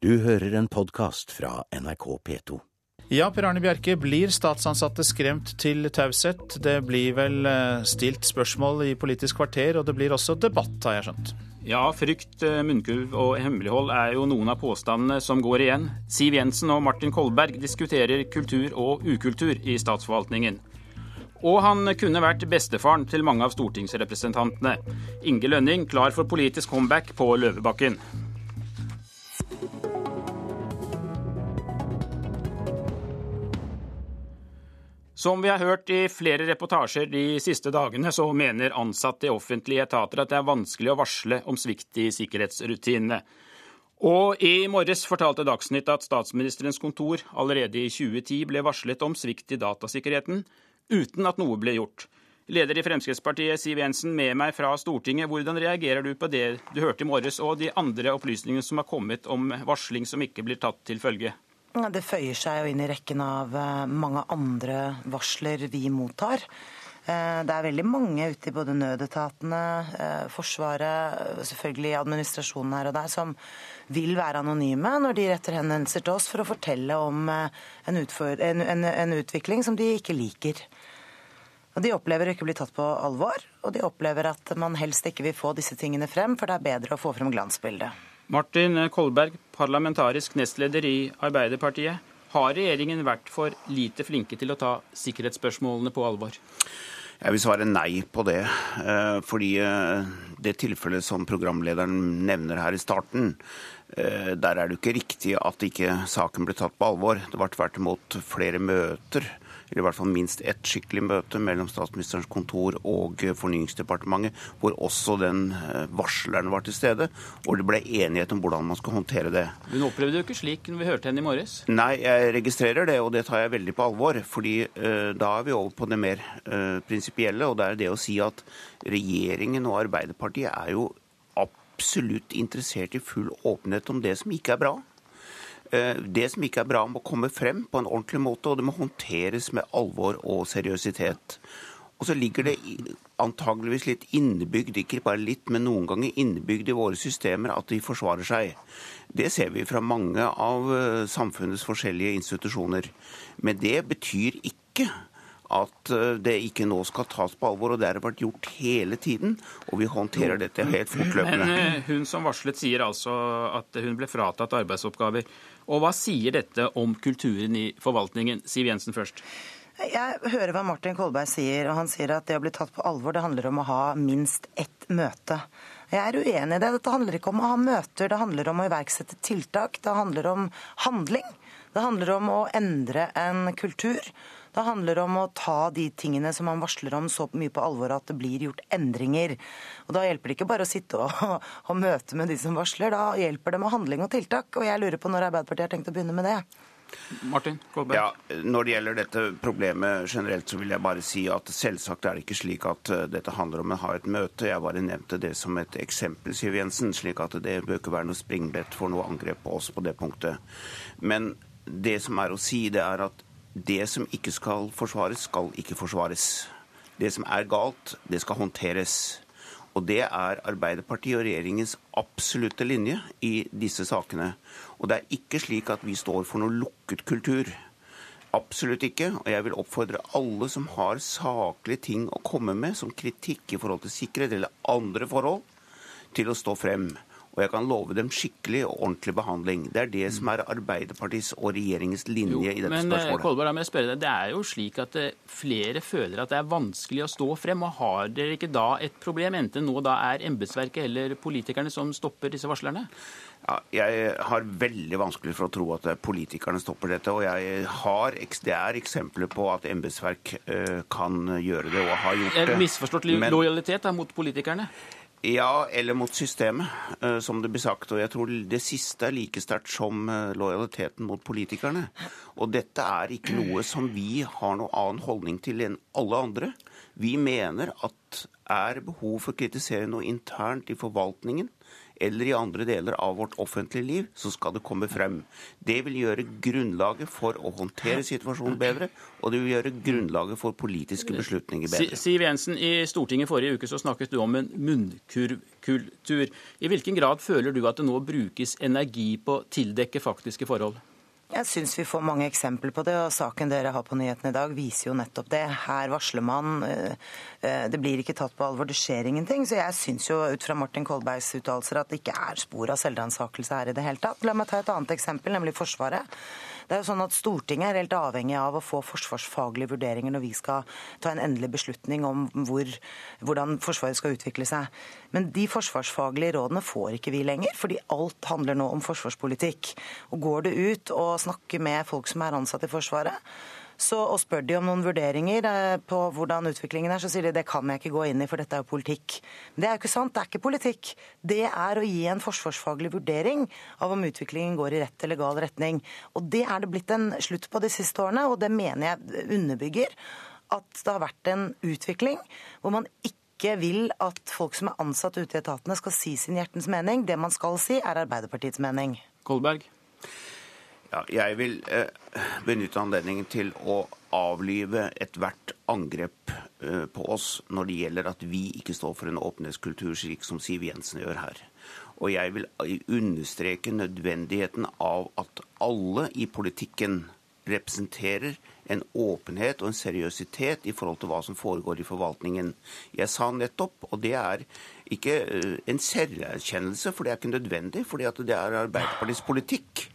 Du hører en podkast fra NRK P2. Ja, Per Arne Bjerke, blir statsansatte skremt til taushet? Det blir vel eh, stilt spørsmål i Politisk kvarter, og det blir også debatt, har jeg skjønt? Ja, frykt, eh, munnkurv og hemmelighold er jo noen av påstandene som går igjen. Siv Jensen og Martin Kolberg diskuterer kultur og ukultur i statsforvaltningen. Og han kunne vært bestefaren til mange av stortingsrepresentantene. Inge Lønning klar for politisk comeback på Løvebakken. Som vi har hørt i flere reportasjer de siste dagene, så mener ansatte i offentlige etater at det er vanskelig å varsle om svikt i sikkerhetsrutinene. Og i morges fortalte Dagsnytt at statsministerens kontor allerede i 2010 ble varslet om svikt i datasikkerheten, uten at noe ble gjort. Leder i Fremskrittspartiet, Siv Jensen, med meg fra Stortinget. Hvordan reagerer du på det du hørte i morges, og de andre opplysningene som har kommet om varsling som ikke blir tatt til følge? Det føyer seg jo inn i rekken av eh, mange andre varsler vi mottar. Eh, det er veldig mange ute i både nødetatene, eh, Forsvaret, selvfølgelig administrasjonen her og der, som vil være anonyme når de retter henvendelser til oss for å fortelle om en, en, en, en utvikling som de ikke liker. Og De opplever å ikke bli tatt på alvor, og de opplever at man helst ikke vil få disse tingene frem, for det er bedre å få frem glansbildet. Martin Kolberg, parlamentarisk nestleder i Arbeiderpartiet. Har regjeringen vært for lite flinke til å ta sikkerhetsspørsmålene på alvor? Jeg vil svare nei på det. Eh, fordi eh, det tilfellet som programlederen nevner her i starten, eh, der er det ikke riktig at ikke saken ble tatt på alvor. Det var tvert imot flere møter eller i hvert fall minst ett skikkelig møte mellom statsministerens kontor og Fornyingsdepartementet, hvor også den eh, varsleren var til stede, og det ble enighet om hvordan man skal håndtere det. Hun opplevde det jo ikke slik når vi hørte henne i morges? Nei, jeg registrerer det, og det tar jeg veldig på alvor. fordi uh, da er vi over på det mer uh, prinsipielle, og det er det å si at regjeringen og Arbeiderpartiet er jo absolutt interessert i full åpenhet om det som ikke er bra. Eh, det som ikke er bra, må komme frem på en ordentlig måte, og det må håndteres med alvor og seriøsitet. Og så ligger det antageligvis litt innebygd, ikke bare litt, men noen ganger innebygd i våre systemer at de forsvarer seg. Det ser vi fra mange av eh, samfunnets forskjellige institusjoner. Men det betyr ikke at eh, det ikke nå skal tas på alvor, og det har vært gjort hele tiden. Og vi håndterer dette helt fortløpende. Men hun som varslet sier altså at hun ble fratatt arbeidsoppgaver. Og hva sier dette om kulturen i forvaltningen? Siv Jensen først. Jeg hører hva Martin Kolberg sier, og han sier at det å bli tatt på alvor, det handler om å ha minst ett møte. Jeg er uenig i det. Dette handler ikke om å ha møter, det handler om å iverksette tiltak. Det handler om handling. Det handler om å endre en kultur. Det handler om å ta de tingene som man varsler om så mye på alvor at det blir gjort endringer. Og Da hjelper det ikke bare å sitte og ha møte med de som varsler, da hjelper det med handling og tiltak. Og jeg lurer på når Arbeiderpartiet har tenkt å begynne med det. Martin Kolberg. Ja, Når det gjelder dette problemet generelt, så vil jeg bare si at selvsagt er det ikke slik at eh, dette handler om å ha et møte. Jeg bare nevnte det som et eksempel, Siv Jensen, slik at det bør ikke være noe springbrett for noe angrep på oss på det punktet. Men det som er å si, det er at det som ikke skal forsvares, skal ikke forsvares. Det som er galt, det skal håndteres. Og det er Arbeiderpartiet og regjeringens absolutte linje i disse sakene. Og det er ikke slik at vi står for noe lukket kultur. Absolutt ikke. Og jeg vil oppfordre alle som har saklige ting å komme med, som kritikk i forhold til sikkerhet eller andre forhold, til å stå frem. Og jeg kan love dem skikkelig og ordentlig behandling. Det er det som er Arbeiderpartiets og regjeringens linje jo, i dette men, eh, spørsmålet. Kolberg, jeg spørre deg, Det er jo slik at eh, flere føler at det er vanskelig å stå frem. og Har dere ikke da et problem, enten nå da er embetsverket eller politikerne som stopper disse varslerne? Ja, jeg har veldig vanskelig for å tro at politikerne stopper dette. Og jeg har, det er eksempler på at embetsverk eh, kan gjøre det og har gjort det. Misforstått lojalitet mot politikerne? Ja, eller mot systemet, eh, som det blir sagt. Og jeg tror det siste er like sterkt som eh, lojaliteten mot politikerne. Og dette er ikke noe som vi har noen annen holdning til enn alle andre. Vi mener at er behov for å kritisere noe internt i forvaltningen, eller i andre deler av vårt offentlige liv, så skal det komme frem. Det vil gjøre grunnlaget for å håndtere situasjonen bedre, og det vil gjøre grunnlaget for politiske beslutninger bedre. Siv Jensen, i Stortinget forrige uke så snakket du om en munnkurvkultur. I hvilken grad føler du at det nå brukes energi på å tildekke faktiske forhold? Jeg syns vi får mange eksempler på det, og saken dere har på nyhetene i dag viser jo nettopp det. Her varsler man. Eh, eh, det blir ikke tatt på alvor, det skjer ingenting. Så jeg syns jo ut fra Martin Kolbergs uttalelser at det ikke er spor av selvransakelse her i det hele tatt. La meg ta et annet eksempel, nemlig Forsvaret. Det er jo sånn at Stortinget er helt avhengig av å få forsvarsfaglige vurderinger når vi skal ta en endelig beslutning om hvor, hvordan Forsvaret skal utvikle seg. Men de forsvarsfaglige rådene får ikke vi lenger, fordi alt handler nå om forsvarspolitikk. Og Går du ut og snakker med folk som er ansatt i Forsvaret, så, og spør de om noen vurderinger eh, på hvordan utviklingen er, så sier de det kan jeg ikke gå inn i, for dette er jo politikk. Det er jo ikke sant, det er ikke politikk. Det er å gi en forsvarsfaglig vurdering av om utviklingen går i rett eller gal retning. Og det er det blitt en slutt på de siste årene, og det mener jeg underbygger at det har vært en utvikling hvor man ikke vil at folk som er ansatt ute i etatene skal si sin hjertens mening. Det man skal si, er Arbeiderpartiets mening. Kolberg? Ja, jeg vil eh, benytte anledningen til å avlive ethvert angrep eh, på oss når det gjelder at vi ikke står for en åpenhetskultur, slik som Siv Jensen gjør her. Og jeg vil understreke nødvendigheten av at alle i politikken representerer en åpenhet og en seriøsitet i forhold til hva som foregår i forvaltningen. Jeg sa nettopp, og det er ikke eh, en selverkjennelse, for det er ikke nødvendig, fordi det er Arbeiderpartiets politikk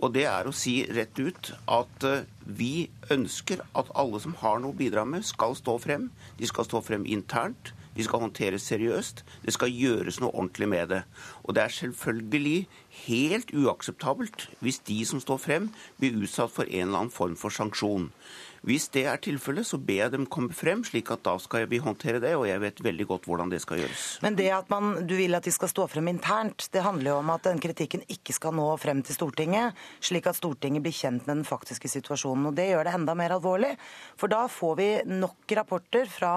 og det er å si rett ut at eh, vi ønsker at alle som har noe å bidra med, skal stå frem. De skal stå frem internt. De skal håndteres seriøst. Det skal gjøres noe ordentlig med det. Og det er selvfølgelig helt uakseptabelt hvis de som står frem, blir utsatt for en eller annen form for sanksjon. Hvis det er tilfellet, så ber jeg dem komme frem, slik at da skal vi håndtere det. Og jeg vet veldig godt hvordan det skal gjøres. Men det at man, du vil at de skal stå frem internt, det handler jo om at den kritikken ikke skal nå frem til Stortinget, slik at Stortinget blir kjent med den faktiske situasjonen. Og det gjør det enda mer alvorlig. For da får vi nok rapporter fra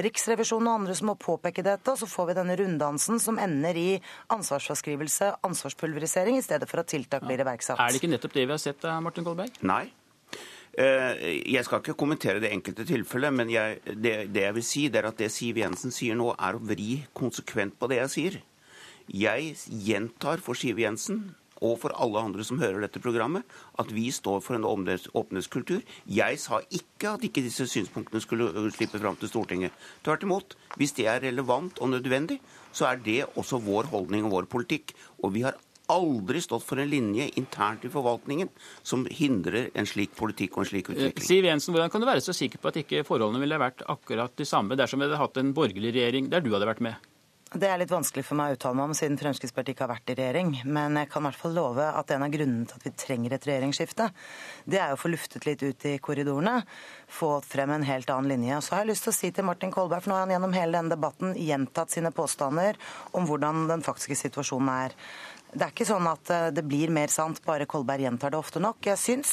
Riksrevisjonen og andre som må påpeke dette, og så får vi denne runddansen som ender i ansvarsfraskrivelse, ansvarspulverisering, i stedet for at tiltak blir iverksatt. Er det ikke nettopp det vi har sett, Martin Kolberg? Nei. Eh, jeg skal ikke kommentere det enkelte tilfellet, men jeg, det, det, jeg vil si, det er at det Siv Jensen sier nå, er å vri konsekvent på det jeg sier. Jeg gjentar for Siv Jensen og for alle andre som hører dette programmet, at vi står for en åpenhetskultur. Jeg sa ikke at ikke disse synspunktene skulle slippe fram til Stortinget. Tvert imot. Hvis det er relevant og nødvendig, så er det også vår holdning og vår politikk. Og vi har aldri stått for en linje internt i forvaltningen som hindrer en slik politikk og en slik utvikling. Eh, Siv Jensen, Hvordan kan du være så sikker på at ikke forholdene ville vært akkurat de samme dersom vi hadde hatt en borgerlig regjering der du hadde vært med? Det er litt vanskelig for meg å uttale meg om, siden Fremskrittspartiet ikke har vært i regjering. Men jeg kan i hvert fall love at en av grunnene til at vi trenger et regjeringsskifte, det er å få luftet litt ut i korridorene, få frem en helt annen linje. Og så har jeg lyst til å si til Martin Kolberg, for nå har han gjennom hele denne debatten gjentatt sine påstander om hvordan den faktiske situasjonen er. Det er ikke sånn at eh, det blir mer sant bare Kolberg gjentar det ofte nok. Jeg syns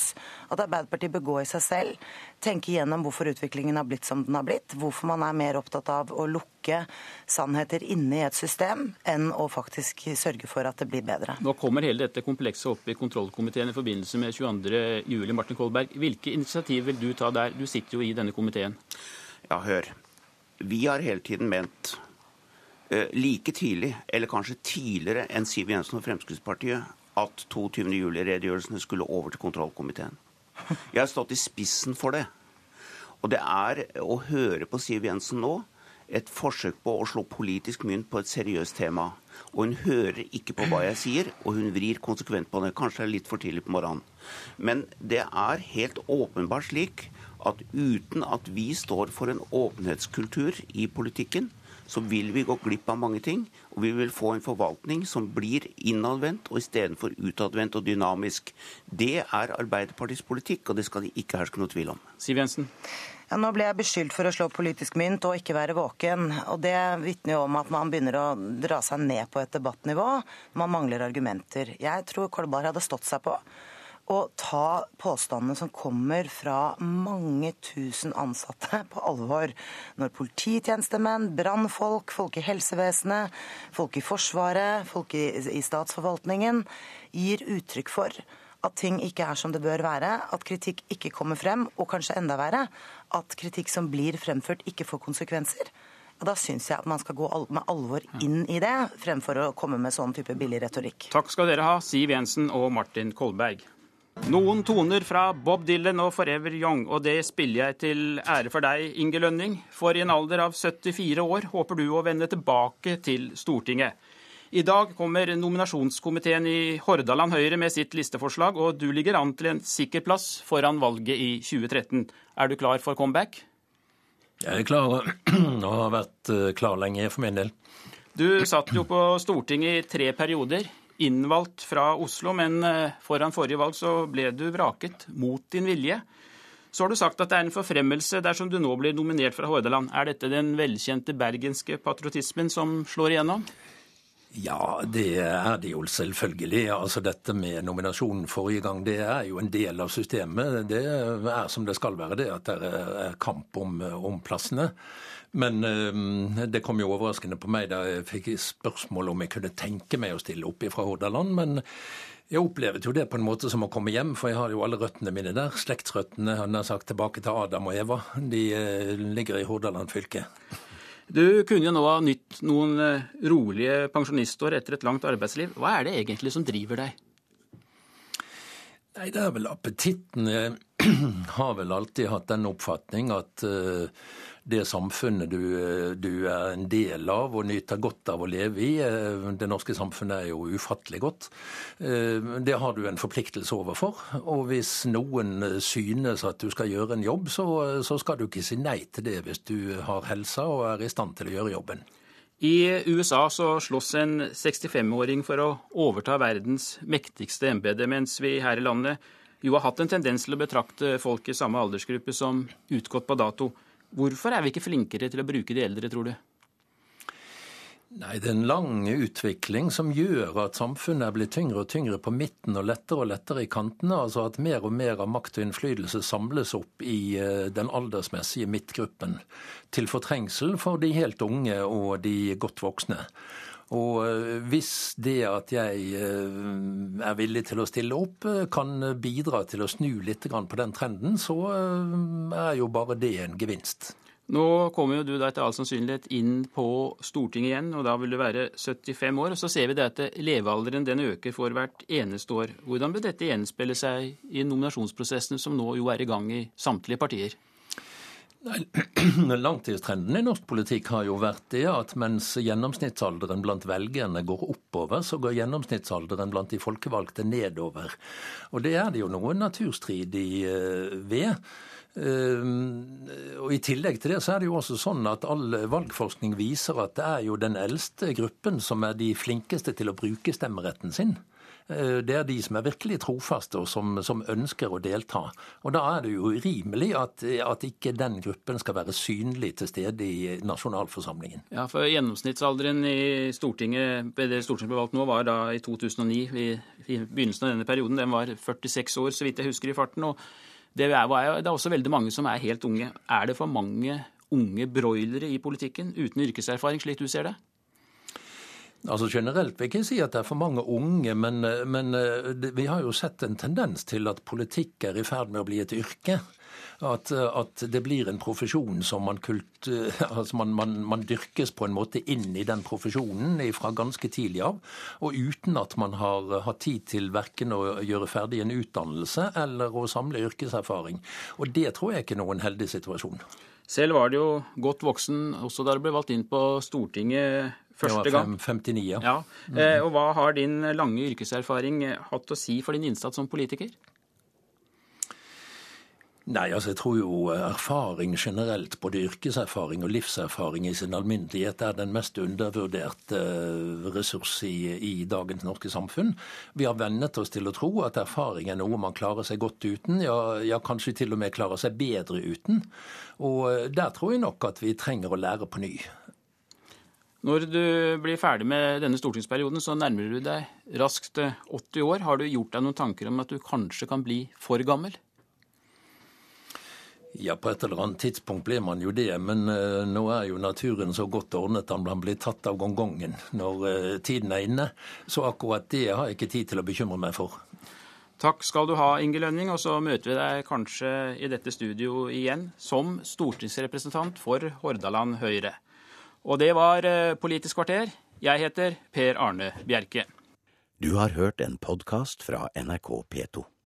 at Arbeiderpartiet bør gå i seg selv, tenke igjennom hvorfor utviklingen har blitt som den har blitt, hvorfor man er mer opptatt av å lukke sannheter inne i et system enn å faktisk sørge for at det blir bedre. Nå kommer hele dette komplekset opp i kontrollkomiteen i forbindelse med 22.07. Martin Kolberg, hvilke initiativ vil du ta der? Du sitter jo i denne komiteen. Ja, hør. Vi har hele tiden ment like tidlig, eller kanskje tidligere enn Siv Jensen og Fremskrittspartiet, at 22. juli-redegjørelsene skulle over til kontrollkomiteen. Jeg har stått i spissen for det. Og det er å høre på Siv Jensen nå et forsøk på å slå politisk mynt på et seriøst tema. Og hun hører ikke på hva jeg sier, og hun vrir konsekvent på det. Kanskje det er litt for tidlig på morgenen. Men det er helt åpenbart slik at uten at vi står for en åpenhetskultur i politikken, så vil vi gå glipp av mange ting. Og vi vil få en forvaltning som blir innadvendt og istedenfor utadvendt og dynamisk. Det er Arbeiderpartiets politikk, og det skal det ikke herske noe tvil om. Siv Jensen? Ja, nå ble jeg beskyldt for å slå politisk mynt og ikke være våken. og Det vitner jo om at man begynner å dra seg ned på et debattnivå. Man mangler argumenter. Jeg tror Kolberg hadde stått seg på å ta påstandene som kommer fra mange tusen ansatte, på alvor. Når polititjenestemenn, brannfolk, folk i helsevesenet, folk i Forsvaret, folk i, i statsforvaltningen gir uttrykk for at ting ikke er som det bør være, at kritikk ikke kommer frem, og kanskje enda verre, at kritikk som blir fremført, ikke får konsekvenser. Og Da syns jeg at man skal gå med alvor inn i det, fremfor å komme med sånn type billig retorikk. Takk skal dere ha, Siv Jensen og Martin Kolberg. Noen toner fra Bob Dylan og Forever Young, og det spiller jeg til ære for deg, Inge Lønning. For i en alder av 74 år håper du å vende tilbake til Stortinget. I dag kommer nominasjonskomiteen i Hordaland Høyre med sitt listeforslag, og du ligger an til en sikker plass foran valget i 2013. Er du klar for comeback? Jeg er klar og har vært eh, klar lenge for min del. Du satt jo på Stortinget i tre perioder innvalgt fra Oslo, men eh, foran forrige valg så ble du vraket mot din vilje. Så har du sagt at det er en forfremmelse dersom du nå blir nominert fra Hordaland. Er dette den velkjente bergenske patriotismen som slår igjennom? Ja, det er det jo selvfølgelig. Altså Dette med nominasjonen forrige gang, det er jo en del av systemet. Det er som det skal være, det at det er kamp om, om plassene. Men øh, det kom jo overraskende på meg da jeg fikk spørsmål om jeg kunne tenke meg å stille opp fra Hordaland. Men jeg opplevde jo det på en måte som å komme hjem, for jeg har jo alle røttene mine der. Slektsrøttene han har sagt tilbake til Adam og Eva. De øh, ligger i Hordaland fylke. Du kunne jo nå ha nytt noen eh, rolige pensjonistår etter et langt arbeidsliv. Hva er det egentlig som driver deg? Nei, det er vel appetitten. Har vel alltid hatt den oppfatning at uh, det samfunnet du, du, er en del av og nyter godt av å leve i. Eh, det norske samfunnet er jo ufattelig godt. Eh, det har du en forpliktelse overfor. Og hvis noen synes at du skal gjøre en jobb, så, så skal du ikke si nei til det hvis du har helsa og er i stand til å gjøre jobben. I USA så slåss en 65-åring for å overta verdens mektigste embete, mens vi her i landet jo har hatt en tendens til å betrakte folk i samme aldersgruppe som utgått på dato. Hvorfor er vi ikke flinkere til å bruke de eldre, tror du? Nei, Det er en lang utvikling som gjør at samfunnet er blitt tyngre og tyngre på midten og lettere og lettere i kantene. Altså at mer og mer av makt og innflytelse samles opp i eh, den aldersmessige midtgruppen. Til fortrengsel for de helt unge og de godt voksne. Og eh, hvis det at jeg eh, er villig til å stille opp, kan bidra til å snu litt på den trenden, så er jo bare det en gevinst. Nå kommer jo du da etter all sannsynlighet inn på Stortinget igjen, og da vil du være 75 år. og Så ser vi det at levealderen den øker for hvert eneste år. Hvordan vil dette gjenspeile seg i nominasjonsprosessen som nå jo er i gang i samtlige partier? Langtidstrenden i norsk politikk har jo vært det at mens gjennomsnittsalderen blant velgerne går oppover, så går gjennomsnittsalderen blant de folkevalgte nedover. Og det er det jo noe naturstridig eh, ved. Ehm, og I tillegg til det så er det jo også sånn at all valgforskning viser at det er jo den eldste gruppen som er de flinkeste til å bruke stemmeretten sin. Eh, det er de som er virkelig trofaste og som, som ønsker å delta. Og Da er det jo urimelig at, at, ikke den gruppen skal være synlig til stede i nasjonalforsamlingen. Ja, for Gjennomsnittsalderen i Stortinget det Stortinget ble valgt nå, var da i 2009, i, i begynnelsen av denne perioden, den var 46 år, så vidt jeg husker i farten. og det er, det er også veldig mange som er helt unge. Er det for mange unge broilere i politikken uten yrkeserfaring, slik du ser det? Altså Generelt vil jeg ikke si at det er for mange unge, men, men vi har jo sett en tendens til at politikk er i ferd med å bli et yrke. At, at, det blir en profesjon som man, kult, altså man, man, man, dyrkes på en måte inn i den profesjonen fra ganske tidlig av. Og uten at man har hatt tid til verken å gjøre ferdig en utdannelse eller å samle yrkeserfaring. Og det tror jeg ikke er noen heldig situasjon. Selv var det jo godt voksen også da du ble valgt inn på Stortinget første gang. Det var 59, ja. ja. Eh, og hva har din lange yrkeserfaring hatt å si for din innsats som politiker? Nei, altså jeg tror jo erfaring generelt, både yrkeserfaring og livserfaring i sin alminnelighet, er den mest undervurderte eh, ressurs i, i, dagens norske samfunn. Vi har vennet oss til å tro at erfaring er noe man klarer seg godt uten, ja, ja kanskje til og med klarer seg bedre uten. Og eh, der tror jeg nok at vi trenger å lære på ny. Når du blir ferdig med denne stortingsperioden, så nærmer du deg raskt 80 år. Har du gjort deg noen tanker om at du kanskje kan bli for gammel? Ja, på et eller annet tidspunkt blir man jo det, men uh, nå er jo naturen så godt ordnet at man blir tatt av gongongen når uh, tiden er inne. Så akkurat det har jeg ikke tid til å bekymre meg for. Takk skal du ha, Inge Lønning, og så møter vi deg kanskje i dette studio igjen som stortingsrepresentant for Hordaland Høyre. Og det var eh, Politisk kvarter. Jeg heter Per Arne Bjerke. Du har hørt en podkast fra NRK P2.